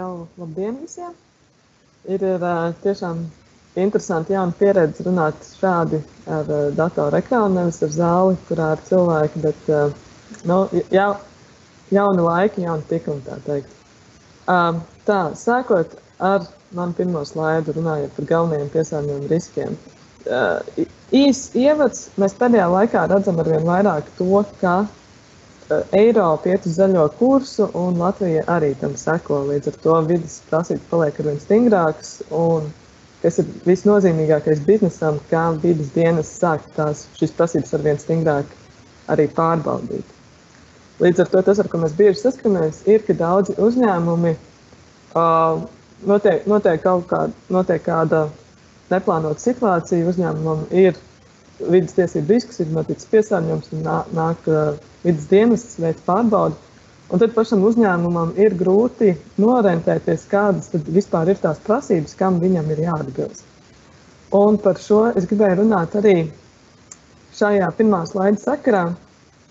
jau labdien visiem! Ir, ir tiešām interesanti jauna pieredze runāt šādi ar datoru ekrānu, nevis ar zāli, kurā ir cilvēki, bet nu, jau, jauni laiki, jauni tikumi, tā teikt. Tā, sākot ar manu pirmo slaidu, runājot par galvenajiem piesārņojuma riskiem. Īs ievads, mēs pēdējā laikā redzam arvien vairāk to, ka Eiropa iet uz zaļo kursu, un Latvija arī tam seko. Līdz ar to vidas prasības paliek ar vien stingrākas, un kas ir visnozīmīgākais biznesam, kā vidas dienas sāk tās šīs prasības ar vien stingrāk arī pārbaudīt. Līdz ar to tas, ar ko mēs bieži saskaramies, ir, ka daudzi uzņēmumi uh, notiek, notiek kaut kāda, notiek kāda neplānota situācija, uzņēmumam ir vidas tiesību risks, ir noticis piesārņojums, un nāk, nāk vidas dienests, veids pārbaudi. Un tad pašam uzņēmumam ir grūti norentēties, kādas vispār ir tās prasības, kam viņam ir jāatbilst. Un par šo es gribēju runāt arī šajā pirmā slaida sakarā,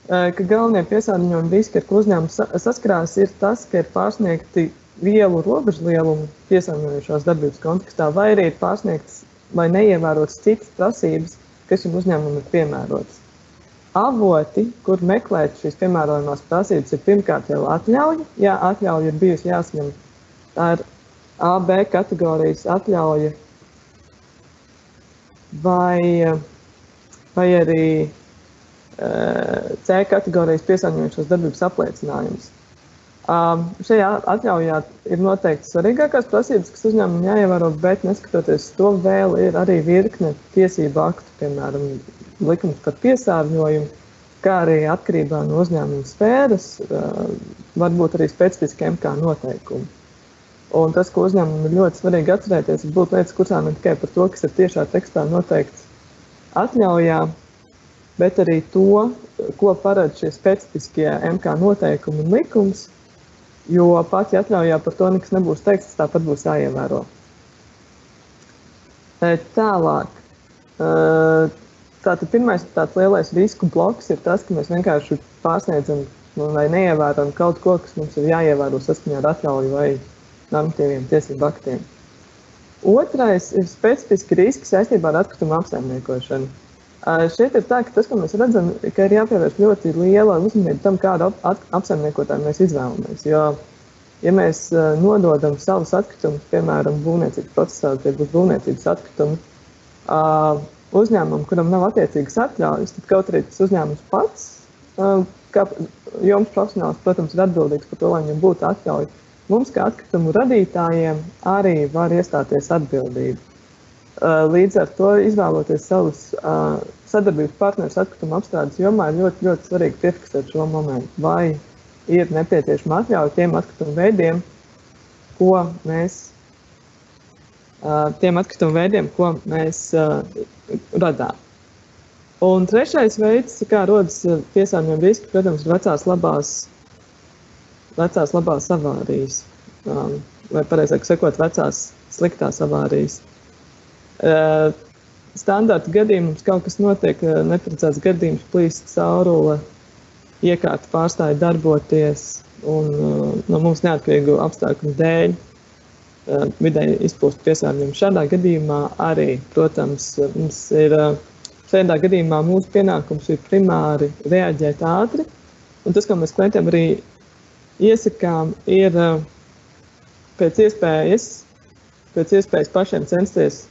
ka galvenie piesārņojuma riski, ar ko uzņēmums saskarās, ir tas, ka ir pārsniegti vielu robežlielumu piesārņojošās darbības kontekstā, vai arī ir pārsniegtas vai neievērotas citas prasības, kas šim uzņēmumam ir piemērotas. Avoti, kur meklēt šīs piemērojamās prasības, ir pirmkārt jau atļauja. Jā, atļauja ir bijusi jāsaņem. Tā ir AB kategorijas atļauja vai, vai arī C kategorijas piesārņojušās darbības apliecinājums. Šajā atļaujā ir noteikti svarīgākās prasības, kas uzņēmumam jāievēro, bet neskatoties to, vēl ir arī virkne tiesību aktu, piemēram, likums par piesārņojumu, kā arī atkarībā no uzņēmuma sfēras, uh, varbūt arī specifiski MK noteikumi. Un tas, ko uzņēmumam ir ļoti svarīgi atcerēties, ir būt lietas kursā ne tikai par to, kas ir tiešā tekstā noteikts atļaujā, bet arī to, ko paredz šie specifiskie MK noteikumi un likums, jo pat ja atļaujā par to nekas nebūs teikts, tāpat būs jāievēro. Tālāk. Tātad pirmais tāds lielais risku bloks ir tas, ka mēs vienkārši pārsniedzam vai neievērojam kaut ko, kas mums ir jāievēro saskaņā ar atļauju vai normatīviem tiesību aktiem. Otrais ir specifiski riski saistībā ar atkritumu apsaimniekošanu. Šeit ir tā, ka tas, ko mēs redzam, ka ir jāpievērš ļoti liela uzmanība tam, kādu ap apsaimniekotāju mēs izvēlamies. Jo, ja mēs nododam savus atkritumus, piemēram, būvniecības procesā, tie būs būvniecības atkritumi, uzņēmumam, kuram nav attiecīgas atļaujas, tad kaut arī tas uzņēmums pats, kā jums profesionāls, protams, ir atbildīgs par to, lai viņam būtu atļauja. Mums, kā atkritumu radītājiem, arī var iestāties atbildība. Līdz ar to izvēloties savus uh, sadarbības partnerus atkrituma apstrādes jomā, ir ļoti, ļoti svarīgi piefiksēt šo momentu. Vai ir nepieciešama atļauja tiem atkrituma veidiem, ko mēs, uh, tiem atkrituma veidiem, ko mēs radām. Un trešais veids, kā rodas piesārņojuma riski, protams, ir vecās labās, vecās labās avārijas, um, vai pareizāk sakot, vecās sliktās avārijas. Eh, standarta gadījumos kaut kas notiek, eh, neparedzēts gadījums, plīst caurule, iekārta pārstāja darboties, un eh, no mums neatkarīgu apstākļu dēļ vidēji izpūst piesārņojumu. Šādā gadījumā arī, protams, mums ir šādā gadījumā mūsu pienākums ir primāri reaģēt ātri, un tas, ko mēs klientiem arī iesakām, ir pēc iespējas, pēc iespējas pašiem censties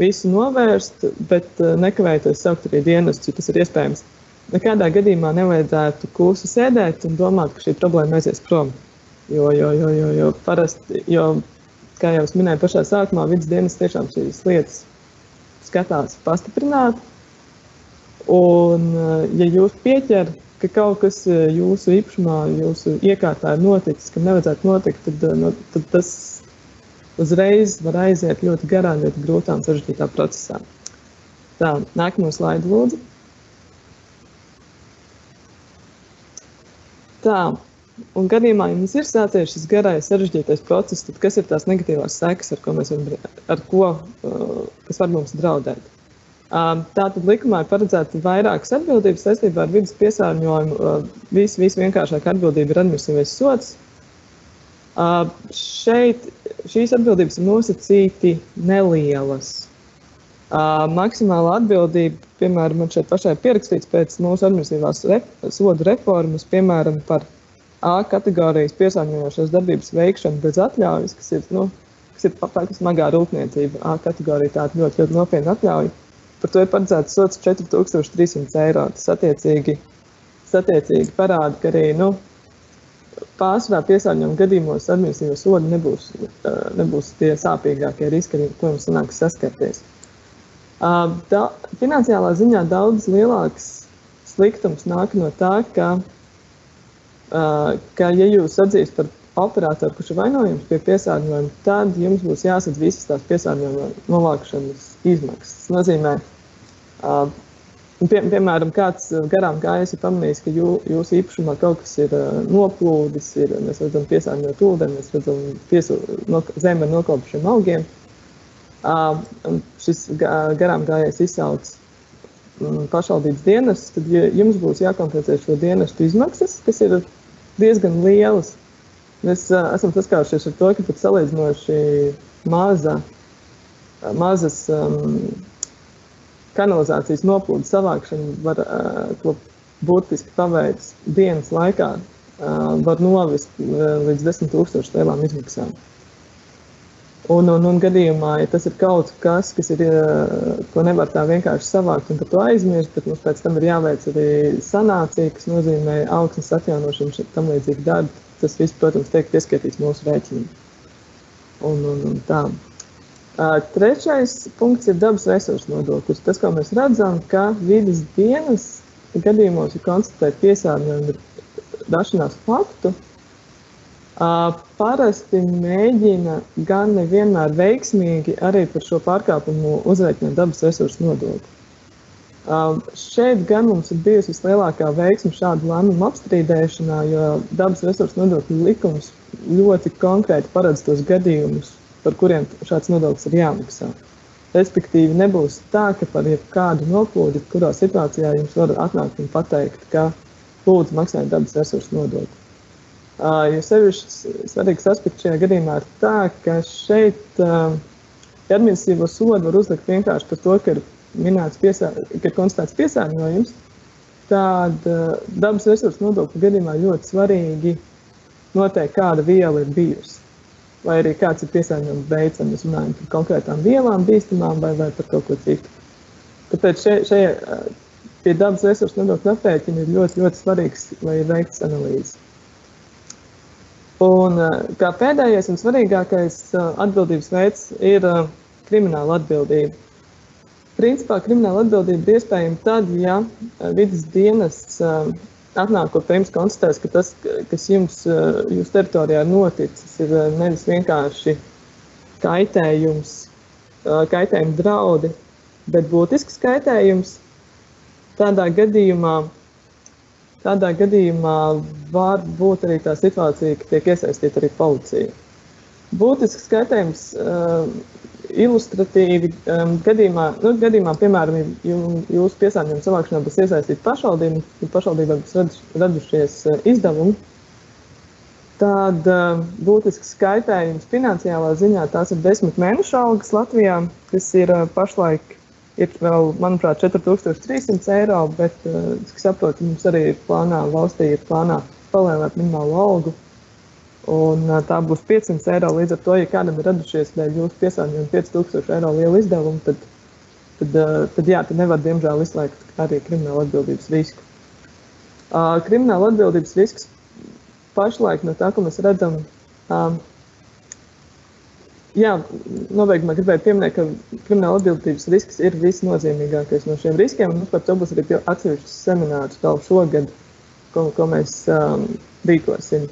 visu novērst, bet eh, nekavēties saukt arī dienestus, ja tas ir iespējams. Nekādā gadījumā nevajadzētu klusi sēdēt un domāt, ka šī problēma aizies prom. Jo, jo, jo, jo, jo parasti, jo, kā jau es minēju pašā sākumā, vidas dienas tiešām šīs lietas skatās pastiprināt. Un, eh, ja jūs pieķer, ka kaut kas eh, jūsu īpašumā, jūsu iekārtā ir noticis, kam nevajadzētu notikt, tad, no, tad tas uzreiz var aiziet ļoti garā, ļoti grūtā un sarežģītā procesā. Tā, nākamo slaidu lūdzu. Tā, un gadījumā, ja mums ir sācies šis garais sarežģītais process, tad kas ir tās negatīvās sekas, ar ko mēs varam, ar ko, uh, kas var mums draudēt? Um, tātad likumā ir paredzēta vairākas atbildības saistībā ar vidas piesārņojumu. Uh, vis, vis vienkāršāk atbildība ir administratīvais sots, Uh, šeit šīs atbildības ir nosacīti nelielas. Uh, maksimāla atbildība, piemēram, man šeit pašai pierakstīts pēc mūsu administratīvās rep sodu reformas, piemēram, par A kategorijas piesārņojošās darbības veikšanu bez atļaujas, kas ir, nu, kas ir faktiski smagā rūpniecība. A kategorija tāda ļoti, ļoti nopietna atļauja. Par to ir paredzēts sots 4300 eiro. Tas attiecīgi, tas attiecīgi parāda, ka arī nu, pārsvarā piesārņojuma gadījumos administratīvie sodi nebūs, nebūs tie sāpīgākie riski, ar kuriem sanāks saskarties. Da, finansiālā ziņā daudz lielāks sliktums nāk no tā, ka, ka ja jūs atzīst par operatoru, kurš ir vainojams pie piesārņojuma, tad jums būs jāsadz visas tās piesārņojuma novākšanas izmaksas. Tas nozīmē, Pie, piemēram, kāds uh, garām gājējis ir pamanījis, ka jū, jūsu īpašumā kaut kas ir uh, noplūdis, ir, mēs redzam piesārņot ūdeni, mēs redzam piesu, no, zemi ar nokopšiem augiem. Šis garām gājējis izsauc um, pašvaldības dienas, tad jums būs jākompensē šo dienestu izmaksas, kas ir diezgan lielas. Mēs uh, esam saskārušies ar to, ka pat salīdzinoši maza, mazas um, kanalizācijas noplūdes savākšana var to būtiski paveikt dienas laikā, var novest līdz 10 tūkstošu lielām izmaksām. Un, un, un gadījumā, ja tas ir kaut kas, kas ir, ko nevar tā vienkārši savākt un par to aizmirst, bet mums pēc tam ir jāveic arī sanācija, kas nozīmē augsnes atjaunošanu, tam līdzīgi darbi, tas viss, protams, tiek pieskaitīts mūsu rēķiniem. Un, un, un tā. Trešais punkts ir dabas resursu nodoklis. Tas, ko mēs redzam, ka vidas dienas gadījumos ir konstatēta piesārņojuma rašanās faktu. Parasti mēģina gan nevienmēr veiksmīgi arī par šo pārkāpumu uzreikināt dabas resursu nodokli. Šeit gan mums ir bijusi vislielākā veiksme šādu lēmumu apstrīdēšanā, jo dabas resursu nodokļu likums ļoti konkrēti paredz tos gadījumus, par kuriem šāds nodoklis ir jāmaksā. Respektīvi, nebūs tā, ka par jebkādu noplūdi, kurā situācijā jums var atnākt un pateikt, ka lūdzu maksājiet dabas resursu nodokli. Jo sevišķi svarīgs aspekts šajā gadījumā ir tā, ka šeit uh, administratīvo sodu var uzlikt vienkārši par to, ka ir piesār, ka ir konstatēts piesārņojums. Tad dabas resursu nodokļu gadījumā ļoti svarīgi noteikt, kāda viela ir bijusi vai arī kāds ir piesārņojums veids, vai mēs runājam par konkrētām vielām, bīstamām vai, vai par kaut ko citu. Tāpēc šeit šie, pie dabas resursu nodokļu aprēķina ir ļoti, ļoti svarīgs, lai ir veikts analīzes. Un kā pēdējais un svarīgākais atbildības veids ir krimināla atbildība. Principā krimināla atbildība ir iespējama tad, ja vidas dienests atnākot pie jums, konstatēs, ka tas, kas jums eh, jūsu teritorijā noticis, ir eh, nevis vienkārši kaitējums, eh, kaitējuma draudi, bet būtisks kaitējums. Tādā gadījumā, tādā gadījumā var būt arī tā situācija, ka tiek iesaistīta arī policija. Būtisks kaitējums ilustratīvi um, gadījumā, nu, gadījumā, piemēram, jūsu piesārņojuma savākšanā būs iesaistīta pašvaldība, ja pašvaldībā būs radušies uh, izdevumi, tad uh, būtisks skaitējums finansiālā ziņā tās ir desmit mēnešu algas Latvijā, kas ir uh, pašlaik ir vēl, manuprāt, 4300 eiro, bet, uh, es saprotu, mums arī ir plānā, valstī ir plānā palēnāt minimālo algu Un, tā būs 500 eiro. Līdz ar to, ja kādam ir radušies dēļ jūsu piesārņojuma 5000 eiro liela izdevuma, tad, tad, tad, jā, tad nevar, diemžēl, izslēgt arī krimināla atbildības risku. Krimināla atbildības risks pašlaik no tā, ko mēs redzam, jā, nobeigumā gribēju pieminēt, ka krimināla atbildības risks ir visnozīmīgākais no šiem riskiem. Mums par to būs arī atsevišķs seminārs vēl šogad, ko, ko mēs um, rīkosim.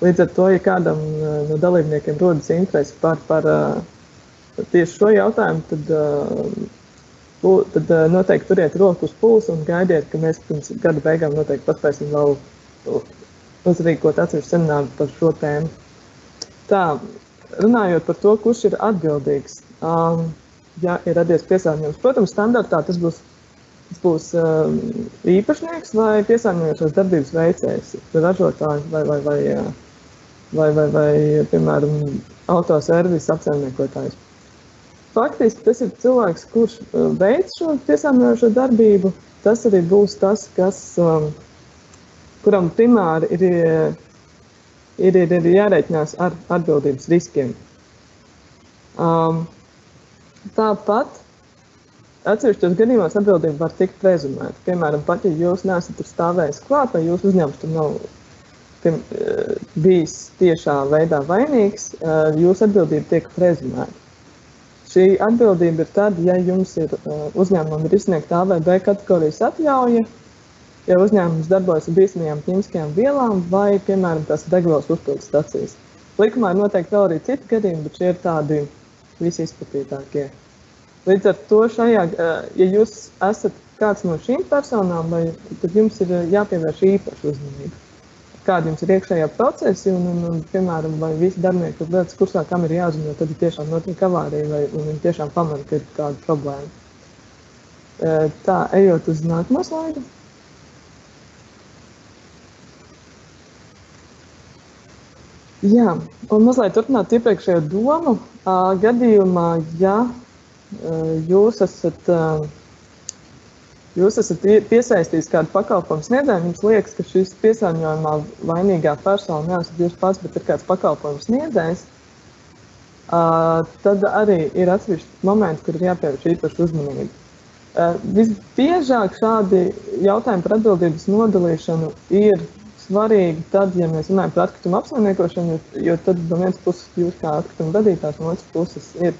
Līdz ar to, ja kādam eh, no dalībniekiem rodas interese par, par eh, tieši šo jautājumu, tad, eh, tad noteikti turiet roku uz pulsa un gaidiet, ka mēs pirms gada beigām noteikti paspēsim vēl uzrīkot atsevišķu semināru par šo tēmu. Tā, runājot par to, kurš ir atbildīgs, um, ja ir radies piesārņojums, protams, standartā tas būs Tas būs um, īpašnieks vai piesārņojošās darbības veicējs, ražotājs vai, vai, vai uh, vai, vai, vai piemēram, autoservisa apsaimniekotājs. Faktiski tas ir cilvēks, kurš veic šo piesārņojošo darbību. Tas arī būs tas, kas, um, kuram primāri ir, ir, ir, ir jārēķinās ar atbildības riskiem. Um, tāpat Atsevišķos gadījumos atbildība var tikt prezumēta. Piemēram, pat ja jūs neesat tur stāvējis klāt, vai jūsu uzņēmums tur nav piem, eh, bijis tiešā veidā vainīgs, eh, jūsu atbildība tiek prezumēta. Šī atbildība ir tad, ja jums ir eh, uzņēmumam ir izsniegta A vai B kategorijas atļauja, ja uzņēmums darbojas ar bīstamajām ķīmiskajām vielām vai, piemēram, tās degvielas uzpildes stacijas. Likumā ir noteikti vēl arī citi gadījumi, bet šie ir tādi visizplatītākie. Līdz ar to, šajā, ja jūs esat kāds no šīm personām, vai, tad jums ir jāpievērš īpaša uzmanība. Kādi jums ir iekšējā procesi, un, un, un piemēram, vai visi darbinieki ir lietas kursā, kam ir jāzina, tad tiešām notiek avārija, vai viņi tiešām pamana, ka ir kāda problēma. Tā, ejot uz nākamo slaidu. Jā, un mazliet turpināt iepriekšējo domu. Gadījumā, ja jūs esat, jūs esat piesaistījis kādu pakalpojumu sniedzēju, jums liekas, ka šis piesārņojumā vainīgā persona neesat jūs pats, bet ir kāds pakalpojumu sniedzējs, tad arī ir atsevišķi momenti, kur ir jāpievērš īpaši uzmanība. Visbiežāk šādi jautājumi par atbildības nodalīšanu ir svarīgi tad, ja mēs runājam par atkritumu apsaimniekošanu, jo tad no vienas puses jūs kā atkrituma radītājs, no otras puses ir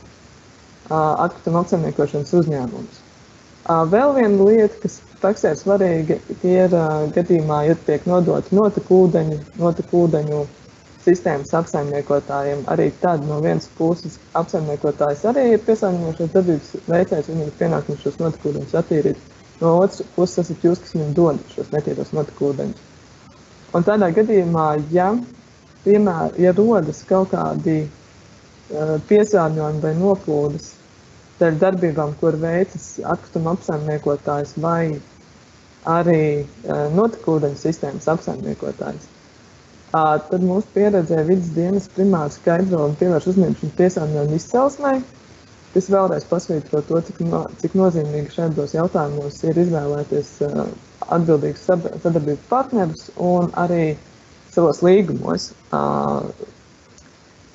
atkrituma apsaimniekošanas uzņēmums. Vēl viena lieta, kas praksē svarīga, ir gadījumā, ja tiek nodoti notekūdeņu, notekūdeņu sistēmas apsaimniekotājiem. Arī tad no vienas puses apsaimniekotājs arī ir piesārņojošos darbības veicējs, viņam ir pienākums šos notekūdeņus attīrīt. No otras puses esat jūs, kas viņam dod šos netīros notekūdeņus. Un tādā gadījumā, ja, piemēram, ja rodas kaut kādi piesārņojumi vai noplūdes dēļ darbībām, kur veicas atkrituma apsaimniekotājs vai arī uh, notekūdeņu sistēmas apsaimniekotājs. Tad mūsu pieredzē vidas dienas primāri skaidro un pievērš šim piesārņojumu izcelsmai, kas vēlreiz pasvītro to, cik, no, cik nozīmīgi šādos jautājumos ir izvēlēties uh, atbildīgus sadarbības partnerus un arī savos līgumos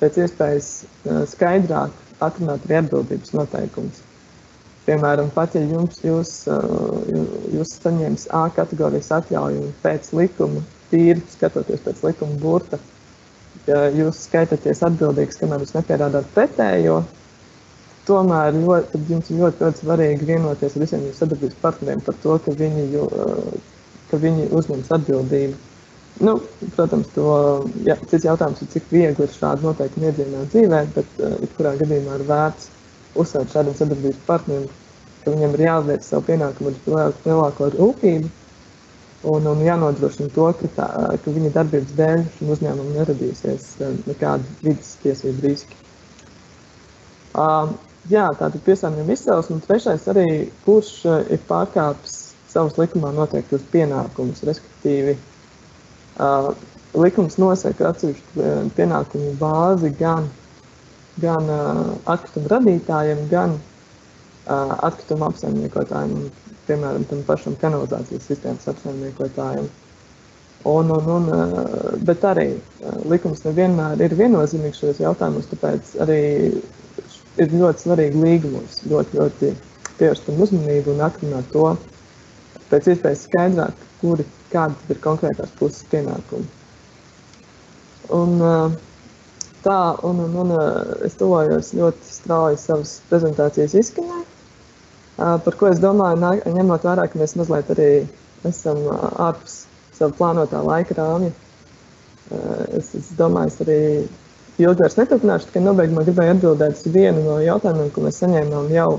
pēc iespējas uh, skaidrāk atrunāt arī atbildības noteikumus. Piemēram, pat ja jums, jūs, jūs saņemat A kategorijas atļauju pēc likuma, tīri skatoties pēc likuma burta, ja jūs skaitāties atbildīgs, kamēr jūs nepierādāt pretējo, tomēr ļoti, jums ir ļoti, ļoti svarīgi vienoties ar visiem jūsu sadarbības partneriem par to, ka viņi, ka viņi uzņems atbildību. Nu, protams, to, jā, cits jautājums ir, cik viegli ir šādu noteikumu iedzīvināt dzīvē, bet uh, jebkurā gadījumā ir vērts uzsvērt šādiem sadarbības partneriem, ka viņiem ir jāuzliek savu pienākumu ar lielāko rūpību un, un jānodrošina to, ka, tā, ka viņa darbības dēļ šim uzņēmumam neradīsies nekādi vidas tiesību riski. Uh, jā, tātad piesārņojuma izcelsme, un trešais arī, kurš ir pārkāpis savus likumā noteiktos pienākumus, respektīvi Uh, likums nosaka atsevišķu pienākumu bāzi gan, gan uh, atkritumu radītājiem, gan uh, atkritumu apsaimniekotājiem, piemēram, tam pašam kanalizācijas sistēmas apsaimniekotājiem. Un, un, un, bet arī likums nevienmēr ir viennozīmīgs šajos jautājumos, tāpēc arī ir ļoti svarīgi līgumos ļoti, ļoti pievērst tam uzmanību un atrunāt to pēc iespējas skaidrāk, kuri kādas ir konkrētās puses pienākumi. Un, tā, un, un, un es tuvojos ļoti strauji savas prezentācijas izskanē, par ko es domāju, ņemot vērā, ka mēs mazliet arī esam ārpus savu plānotā laika rāmja. Es, es domāju, es arī ilgi vairs neturpināšu, tikai nobeigumā gribēju atbildēt uz vienu no jautājumiem, ko mēs saņēmām jau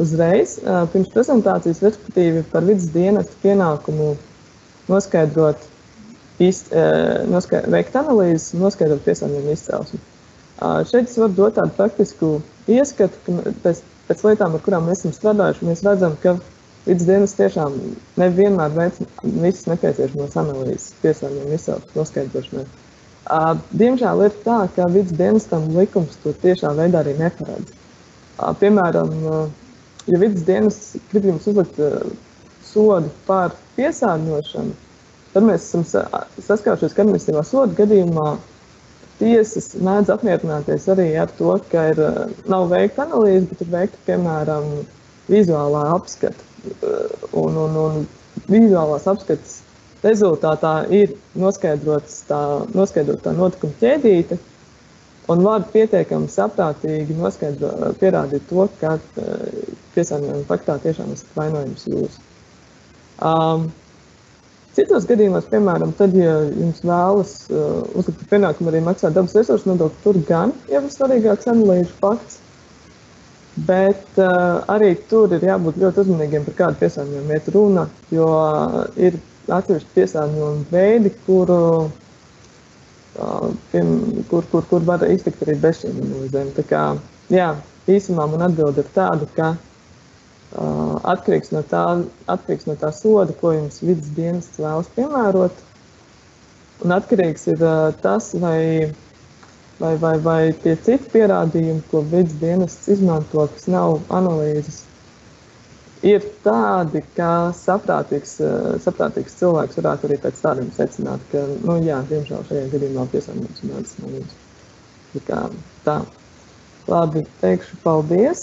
uzreiz pirms prezentācijas, respektīvi par vidas dienestu pienākumu noskaidrot, īst, noskaidrot veikt analīzes, noskaidrot piesārņojumu izcelsmi. Šeit es varu dot tādu praktisku ieskatu, ka pēc, pēc lietām, ar kurām mēs esam strādājuši, mēs redzam, ka vidas dienas tiešām nevienmēr veic visas nepieciešamās analīzes piesārņojumu izcelsmes noskaidrošanai. Diemžēl ir tā, ka vidas dienestam likums to tiešā veidā arī neparedz. Piemēram, ja vidas dienas grib jums uzlikt sodu par piesārņošanu, tad mēs esam saskārušies, ka administratīvā soda gadījumā tiesas mēdz apmierināties arī ar to, ka ir, nav veikta analīze, bet ir veikta, piemēram, vizuālā apskata. Un, un, un vizuālās apskates rezultātā ir noskaidrots tā, noskaidrot tā notikuma ķēdīte, un var pietiekami saprātīgi noskaidrot, pierādīt to, ka piesārņojuma faktā tiešām esat vainojums jūs. Um, Citos gadījumos, piemēram, tad, ja jums vēlas uh, uzlikt pienākumu arī maksāt dabas resursu nodokli, tur gan jau ir svarīgāks analīžu fakts. Bet uh, arī tur ir jābūt ļoti uzmanīgiem par kādu piesārņojumu iet runa, jo ir atsevišķi piesārņojumi veidi, kuru, uh, piem, kur, kur, kur var iztikt arī bez šīm analīzēm. Tā kā, jā, īsumā man atbilde ir tāda, ka uh, atkarīgs, no tā, atkarīgs no tā soda, ko jums vidas dienests vēlas piemērot, un atkarīgs ir tas, vai vai, vai, vai tie citi pierādījumi, ko vidas dienests izmanto, kas nav analīzes, ir tādi, ka saprātīgs, saprātīgs cilvēks varētu arī pēc tādiem secināt, ka, nu jā, diemžēl šajā gadījumā piesārņojums ir nevis analīzes. Tā kā tā. Labi, teikšu paldies.